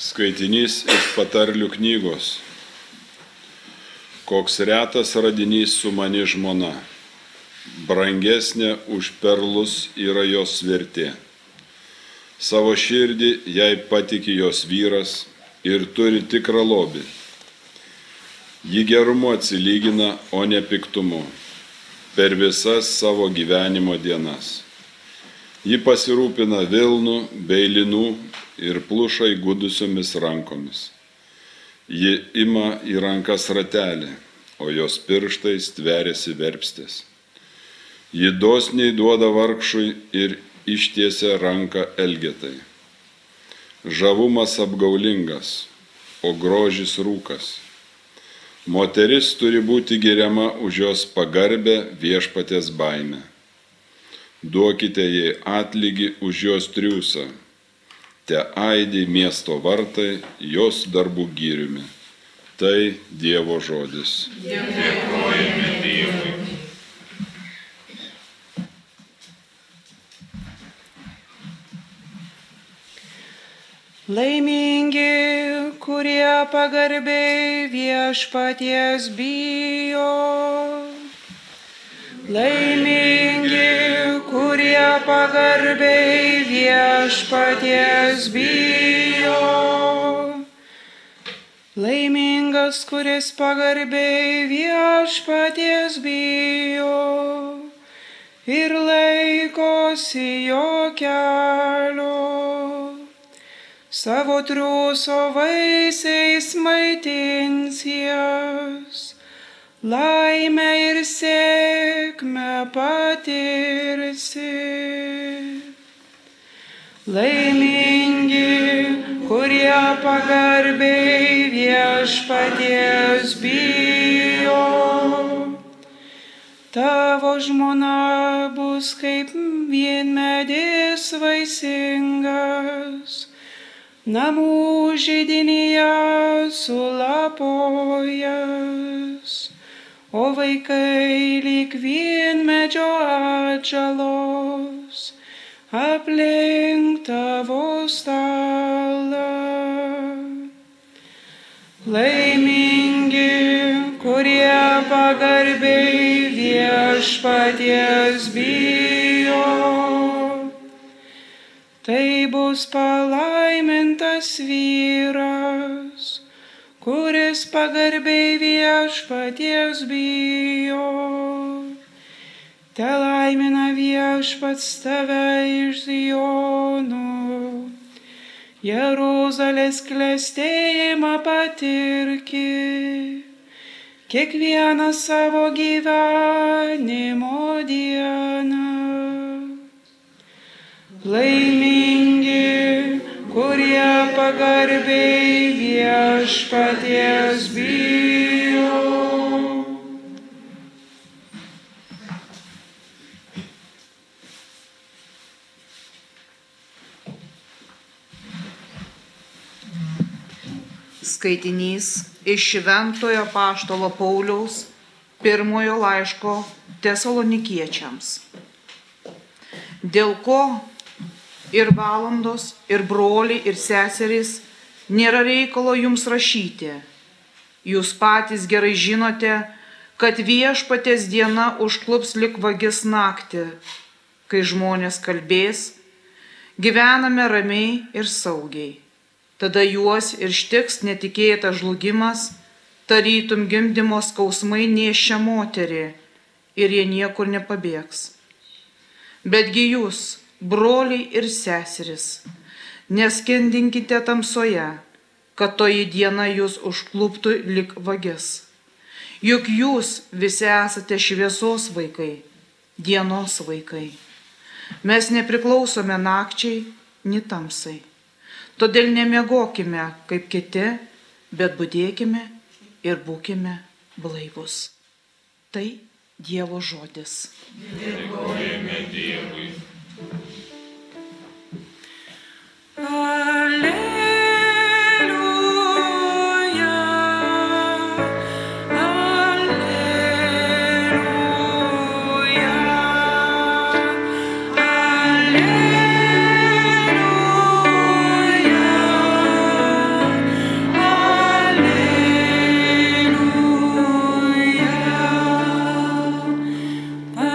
Skaitinys iš patarlių knygos. Koks retas radinys su mani žmona. Brangesnė už perlus yra jos vertė. Savo širdį jai patiki jos vyras ir turi tikrą lobį. Ji gerumu atsilygina, o ne piktumu per visas savo gyvenimo dienas. Ji pasirūpina Vilnų bei Linų ir pluša įgudusiomis rankomis. Ji ima į rankas ratelį, o jos pirštais tveriasi verpstės. Ji dosniai duoda vargšui ir ištiesia ranką elgetai. Žavumas apgaulingas, o grožis rūkas. Moteris turi būti geriama už jos pagarbę viešpatės baimę. Duokite jai atlygį už jos triūsą. Te aidį miesto vartai jos darbų gyriumi. Tai Dievo žodis. Dėkojame Dievui. Laimingi, kurie pagarbiai viešpaties bijo. Laimingi, kurie pagarbiai viešpaties bijo. Laimingas, kuris pagarbiai viešpaties bijo ir laikosi jo kelio savo triūso vaisiais maitins jas, laimę ir sėkmę patirsi. Laimingi, kurie pagarbiai viešpaties bijo. Tavo žmona bus kaip vienmedis vaisingas namų žydinyje sulapojęs, o vaikai lyg vienmedžio atžalos aplink tavo stalą. Laimingi, kurie pagarbiai viešpaties bijo tai bus palaimintas vyras, kuris pagarbiai viešpaties bijo. Te laimina viešpats tave iš Zijonų, Jeruzalės klestėjimą patirki, kiekvieną savo gyvenimo dieną. Laimingi, viešpaties bijo. Skaitinys iš Šventojo Paštolo Pauliaus pirmojo laiško tesalonikiečiams. Dėl ko ir valandos, ir broliai, ir seserys nėra reikalo jums rašyti. Jūs patys gerai žinote, kad viešpatės diena užklups lik vagis naktį, kai žmonės kalbės, gyvename ramiai ir saugiai. Tada juos ir štiks netikėtas žlugimas, tarytum gimdymo skausmai nešia moterį ir jie niekur nepabėgs. Betgi jūs, broliai ir seseris, neskendinkite tamsoje, kad toji diena jūs užkluptų lik vagis. Juk jūs visi esate šviesos vaikai, dienos vaikai. Mes nepriklausome nakčiai, ni tamsai. Todėl nemiegokime kaip kiti, bet būdėkime ir būkime blaivus. Tai Dievo žodis. Dėkojame Dievui.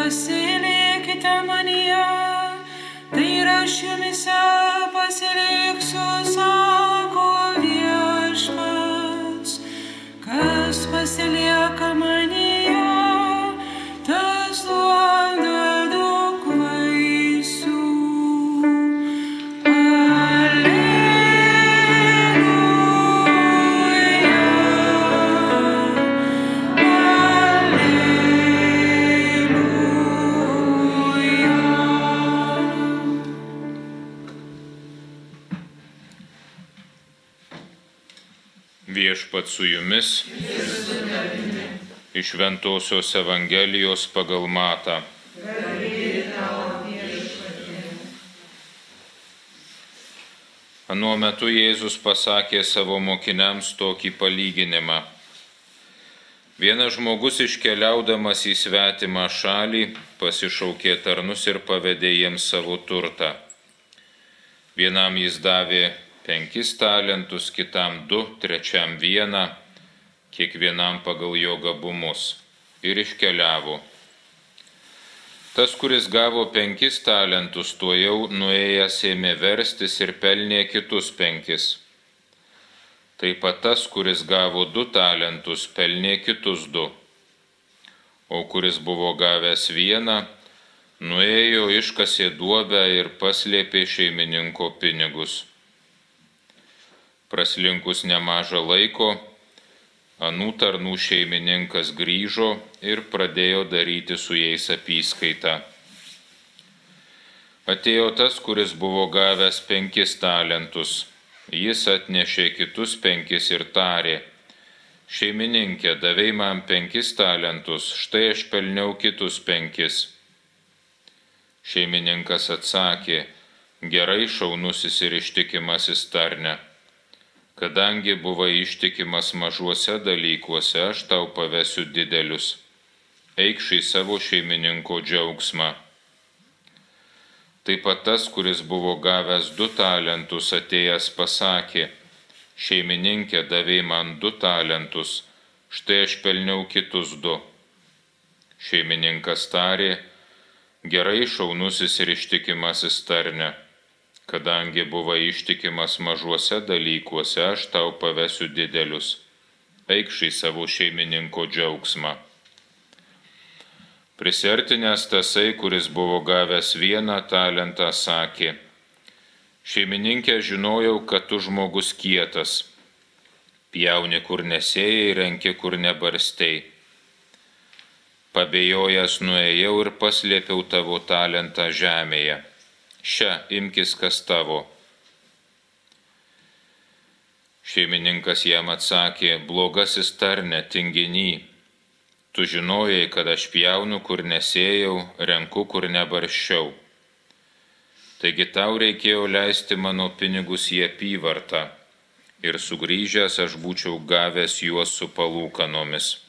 pasilikite manyje, tai ir aš jumise pasiliksiu, sako viešpats, kas pasilieka. Viešpat su jumis. Iš Ventosios Evangelijos pagal Matą. Anuo metu Jėzus pasakė savo mokiniams tokį palyginimą. Vienas žmogus iškeliaudamas į svetimą šalį pasišaukė tarnus ir pavedė jiems savo turtą. Vienam jis davė penkis talentus, kitam du, trečiam vieną, kiekvienam pagal jo gabumus ir iškeliavo. Tas, kuris gavo penkis talentus, tuo jau nuėjęs ėmė verstis ir pelnė kitus penkis. Taip pat tas, kuris gavo du talentus, pelnė kitus du. O kuris buvo gavęs vieną, nuėjo iškasė duobę ir paslėpė šeimininko pinigus. Praslinkus nemažą laiko, Anų tarnų šeimininkas grįžo ir pradėjo daryti su jais apyskaitą. Atėjo tas, kuris buvo gavęs penkis talentus. Jis atnešė kitus penkis ir tarė, šeimininkė, davai man penkis talentus, štai aš pelniau kitus penkis. Šeimininkas atsakė, gerai šaunusis ir ištikimasis tarne kadangi buvai ištikimas mažuose dalykuose, aš tau pavesiu didelius. Eikš į savo šeimininko džiaugsmą. Taip pat tas, kuris buvo gavęs du talentus, atėjęs pasakė, šeimininkė davė man du talentus, štai aš pelniau kitus du. Šeimininkas tarė, gerai šaunusis ir ištikimasis tarne kadangi buvai ištikimas mažuose dalykuose, aš tau pavesiu didelius. Eikš į savo šeimininko džiaugsmą. Prisertinės tasai, kuris buvo gavęs vieną talentą, sakė, šeimininkė žinojau, kad tu žmogus kietas, pjauni kur nesėjai, renki kur nebarstei. Pabėjojęs nuėjau ir paslėpiau tavo talentą žemėje šią imkis kas tavo. Šeimininkas jam atsakė, blogasis tarne, tinginy, tu žinojai, kad aš pjaunu, kur nesėjau, renku, kur nebarščiau. Taigi tau reikėjo leisti mano pinigus į apyvartą ir sugrįžęs aš būčiau gavęs juos su palūkanomis.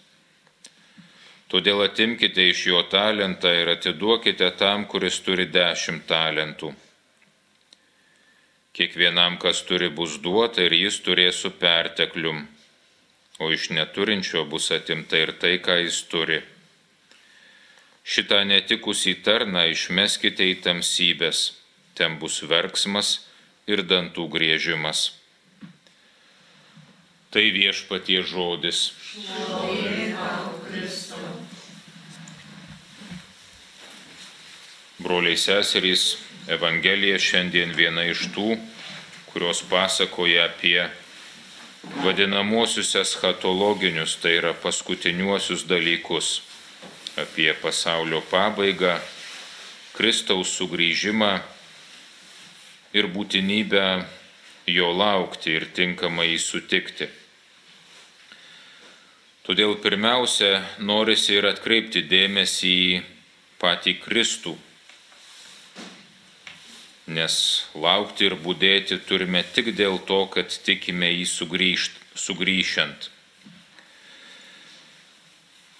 Todėl atimkite iš jo talentą ir atiduokite tam, kuris turi dešimt talentų. Kiekvienam, kas turi, bus duota ir jis turės su perteklium, o iš neturinčio bus atimta ir tai, ką jis turi. Šitą netikusį tarną išmeskite į tamsybės, ten bus verksmas ir dantų griežimas. Tai viešpatie žodis. Broliai seserys, Evangelija šiandien viena iš tų, kurios pasakoja apie vadinamosius eschatologinius, tai yra paskutiniuosius dalykus, apie pasaulio pabaigą, Kristaus sugrįžimą ir būtinybę jo laukti ir tinkamai jį sutikti. Todėl pirmiausia, norisi ir atkreipti dėmesį į patį Kristų nes laukti ir būdėti turime tik dėl to, kad tikime jį sugrįžt, sugrįšiant.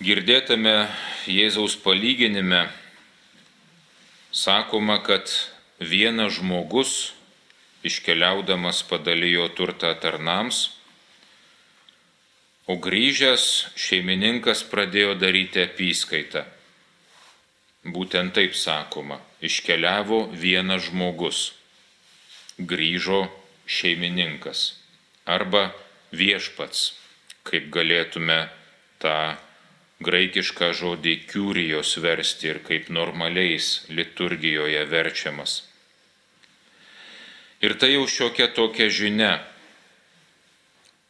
Girdėtame Jėzaus palyginime sakoma, kad vienas žmogus iškeliaudamas padalijo turtą tarnams, o grįžęs šeimininkas pradėjo daryti apyskaitą. Būtent taip sakoma iškeliavo vienas žmogus, grįžo šeimininkas arba viešpats, kaip galėtume tą graikišką žodį kiurijos versti ir kaip normaliais liturgijoje verčiamas. Ir tai jau šiokia tokia žinia.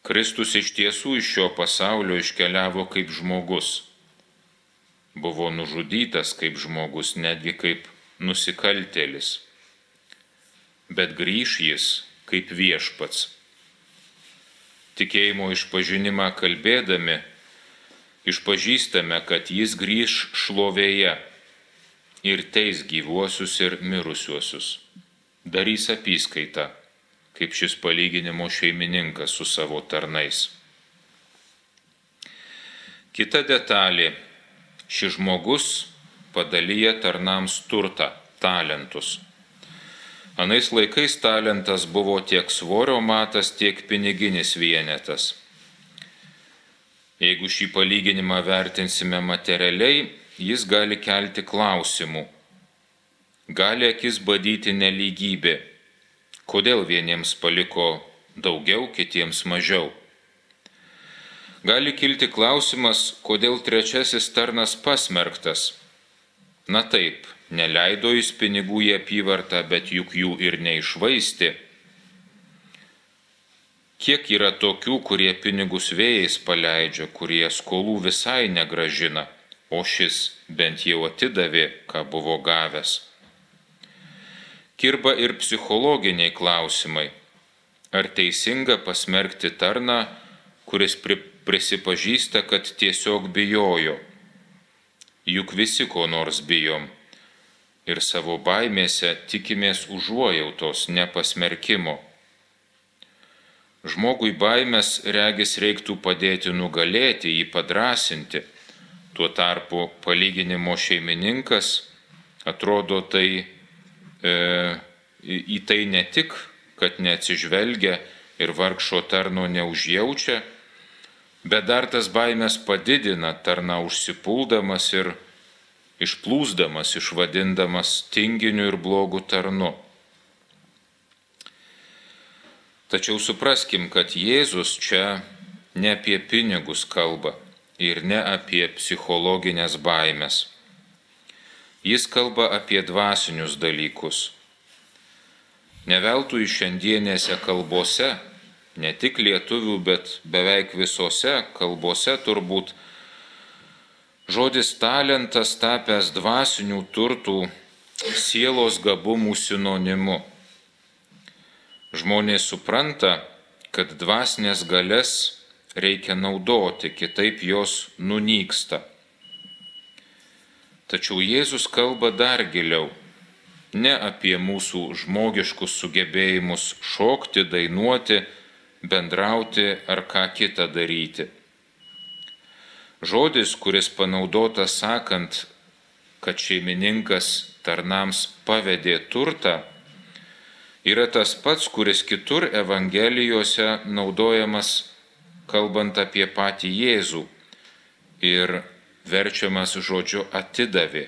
Kristus iš tiesų iš šio pasaulio iškeliavo kaip žmogus. Buvo nužudytas kaip žmogus, netgi kaip nusikaltėlis, bet grįž jis kaip viešpats. tikėjimo išpažinimą kalbėdami, išpažįstame, kad jis grįž šlovėje ir teis gyvuosius ir mirusiuosius. Darys apyskaitą, kaip šis palyginimo šeimininkas su savo tarnais. Kita detalė. Šis žmogus padalyja tarnams turtą, talentus. Anais laikais talentas buvo tiek svorio matas, tiek piniginis vienetas. Jeigu šį palyginimą vertinsime materialiai, jis gali kelti klausimų. Gali akis badyti neligybė. Kodėl vieniems paliko daugiau, kitiems mažiau? Gali kilti klausimas, kodėl trečiasis tarnas pasmerktas. Na taip, neleido jis pinigų į apyvartą, bet juk jų ir neišvaisti. Kiek yra tokių, kurie pinigus vėjais paleidžia, kurie skolų visai negražina, o šis bent jau atidavė, ką buvo gavęs. Kirba ir psichologiniai klausimai. Ar teisinga pasmerkti tarną, kuris pri, prisipažįsta, kad tiesiog bijojo? Juk visi ko nors bijom ir savo baimėse tikimės užuojautos, nepasmerkimo. Žmogui baimės regis reiktų padėti nugalėti, jį padrasinti. Tuo tarpu palyginimo šeimininkas atrodo tai, e, į tai ne tik, kad neatsižvelgia ir vargšo tarno neužjaučia, bet dar tas baimės padidina tarna užsipuldamas ir išplūsdamas, išvadindamas tinginiu ir blogu tarnu. Tačiau supraskim, kad Jėzus čia ne apie pinigus kalba ir ne apie psichologinės baimės. Jis kalba apie dvasinius dalykus. Neveltui šiandienėse kalbose, ne tik lietuvių, bet beveik visose kalbose turbūt Žodis talentas tapęs dvasinių turtų sielos gabumų sinonimu. Žmonės supranta, kad dvasinės galės reikia naudoti, kitaip jos nunyksta. Tačiau Jėzus kalba dar giliau, ne apie mūsų žmogiškus sugebėjimus šokti, dainuoti, bendrauti ar ką kitą daryti Žodis, kuris panaudotas sakant, kad šeimininkas tarnams pavedė turtą, yra tas pats, kuris kitur Evangelijose naudojamas kalbant apie patį Jėzų ir verčiamas žodžiu atidavė.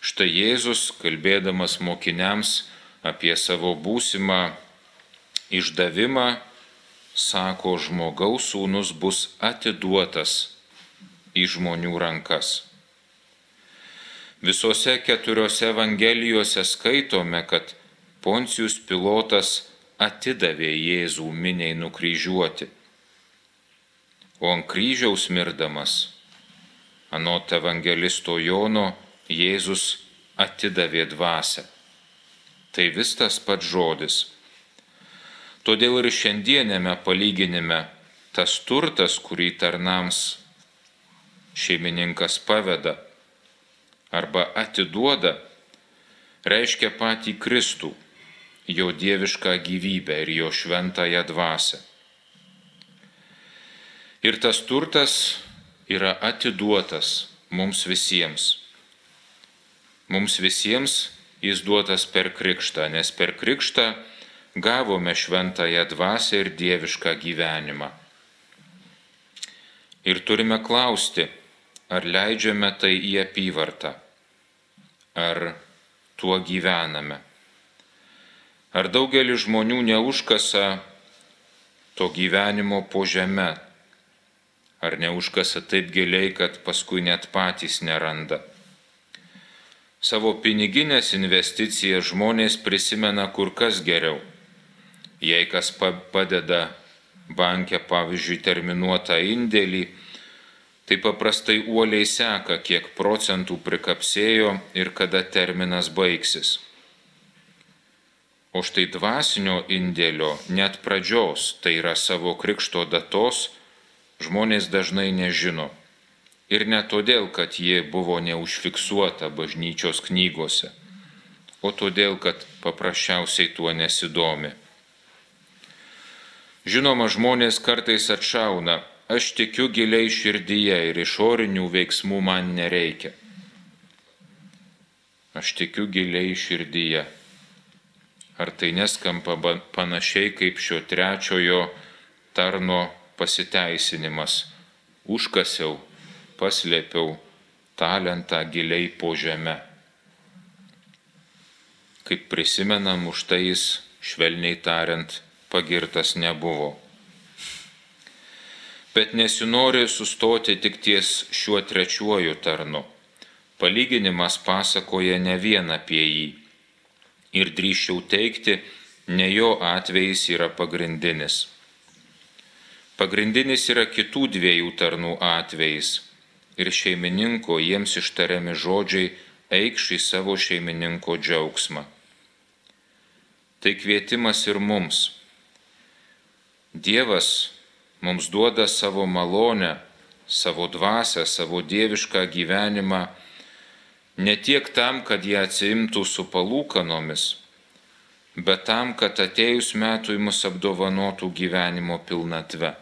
Štai Jėzus, kalbėdamas mokiniams apie savo būsimą išdavimą, sako, žmogaus sūnus bus atiduotas į žmonių rankas. Visose keturiose Evangelijose skaitome, kad Poncijus pilotas atidavė Jėzų miniai nukryžiuoti. O ant kryžiaus mirdamas, anot evangelisto Jono, Jėzus atidavė dvasę. Tai vis tas pats žodis Todėl ir šiandienėme palyginime tas turtas, kurį tarnams šeimininkas paveda arba atiduoda, reiškia patį Kristų, jo dievišką gyvybę ir jo šventąją dvasę. Ir tas turtas yra atiduotas mums visiems. Mums visiems jis duotas per krikštą, nes per krikštą gavome šventąją dvasę ir dievišką gyvenimą. Ir turime klausti, ar leidžiame tai į apyvartą, ar tuo gyvename. Ar daugelis žmonių neužkasa to gyvenimo po žemę, ar neužkasa taip giliai, kad paskui net patys neranda. Savo piniginės investicijas žmonės prisimena kur kas geriau Jei kas padeda bankė, pavyzdžiui, terminuotą indėlį, tai paprastai uoliai seka, kiek procentų prikapsėjo ir kada terminas baigsis. O štai dvasinio indėlio net pradžios, tai yra savo krikšto datos, žmonės dažnai nežino. Ir ne todėl, kad ji buvo neužfiksuota bažnyčios knygose, o todėl, kad paprasčiausiai tuo nesidomi. Žinoma, žmonės kartais atšauna, aš tikiu giliai širdyje ir išorinių veiksmų man nereikia. Aš tikiu giliai širdyje. Ar tai neskamba panašiai kaip šio trečiojo tarno pasiteisinimas? Užkasiau, paslėpiau talentą giliai po žemę. Kaip prisimenam, už tai jis, švelniai tariant, pagirtas nebuvo. Bet nesinori sustoti tik ties šiuo trečiuoju tarnu. Palyginimas pasakoja ne vien apie jį. Ir drįščiau teikti, ne jo atvejis yra pagrindinis. Pagrindinis yra kitų dviejų tarnų atvejis. Ir šeimininko jiems ištariami žodžiai eikš į savo šeimininko džiaugsmą. Tai kvietimas ir mums Dievas mums duoda savo malonę, savo dvasę, savo dievišką gyvenimą ne tiek tam, kad jie atsiimtų su palūkanomis, bet tam, kad atėjus metui mus apdovanotų gyvenimo pilnatve,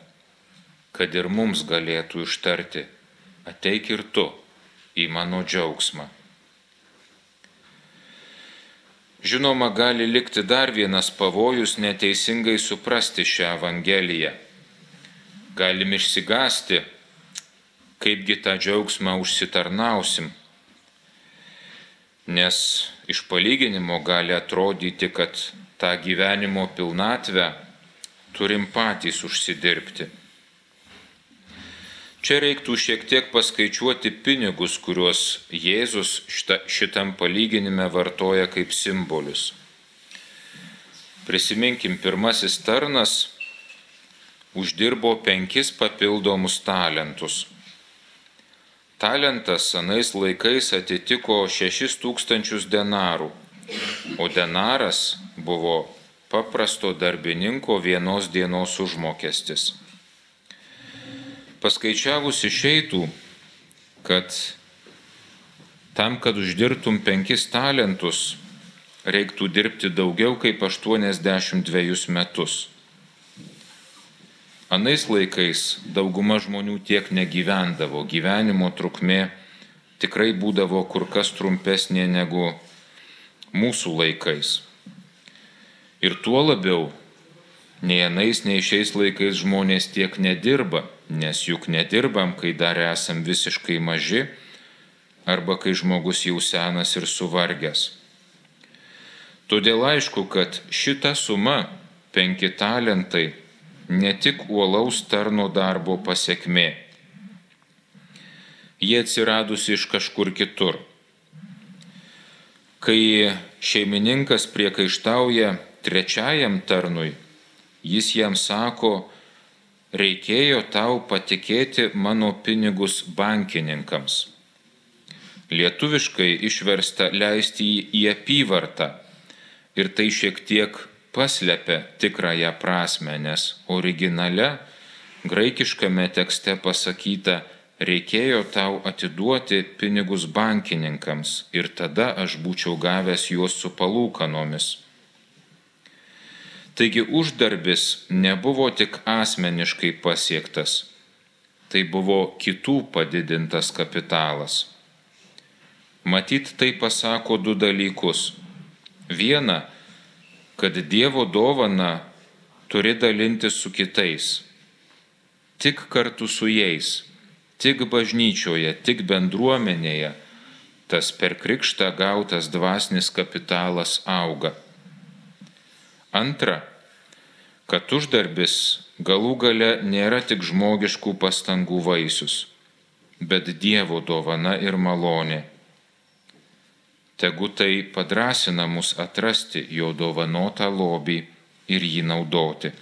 kad ir mums galėtų ištarti, ateik ir tu į mano džiaugsmą. Žinoma, gali likti dar vienas pavojus neteisingai suprasti šią Evangeliją. Galim išsigasti, kaipgi tą džiaugsmą užsitarnausim. Nes iš palyginimo gali atrodyti, kad tą gyvenimo pilnatvę turim patys užsidirbti. Čia reiktų šiek tiek paskaičiuoti pinigus, kuriuos Jėzus šita, šitam palyginime vartoja kaip simbolius. Prisiminkim, pirmasis tarnas uždirbo penkis papildomus talentus. Talentas anais laikais atitiko šešis tūkstančius denarų, o denaras buvo paprasto darbininko vienos dienos užmokestis. Paskaičiavus išeitų, kad tam, kad uždirbtum penkis talentus, reiktų dirbti daugiau kaip 82 metus. Anais laikais dauguma žmonių tiek negyvendavo, gyvenimo trukmė tikrai būdavo kur kas trumpesnė negu mūsų laikais. Ir tuo labiau, nei anais, nei šiais laikais žmonės tiek nedirba, nes juk nedirbam, kai dar esam visiškai maži arba kai žmogus jau senas ir suvargęs. Todėl aišku, kad šita suma, penki talentai, ne tik uolaus tarno darbo pasiekmė. Jie atsiradusi iš kažkur kitur. Kai šeimininkas priekaištauja trečiajam tarnui, jis jam sako, reikėjo tau patikėti mano pinigus bankininkams. Lietuviškai išversta leisti jį į apyvartą ir tai šiek tiek paslepia tikrąją prasme, nes originale graikiškame tekste pasakyta, reikėjo tau atiduoti pinigus bankininkams ir tada aš būčiau gavęs juos su palūkanomis. Taigi uždarbis nebuvo tik asmeniškai pasiektas, tai buvo kitų padidintas kapitalas. Matyt, tai pasako du dalykus. Viena, kad Dievo dovana turi dalinti su kitais. Tik kartu su jais, tik bažnyčioje, tik bendruomenėje tas per krikštą gautas dvasinis kapitalas auga. Antra, kad uždarbis galų gale nėra tik žmogiškų pastangų vaisius, bet Dievo dovana ir malonė. Tegu tai padrasina mus atrasti jo dovanotą lobį ir jį naudoti.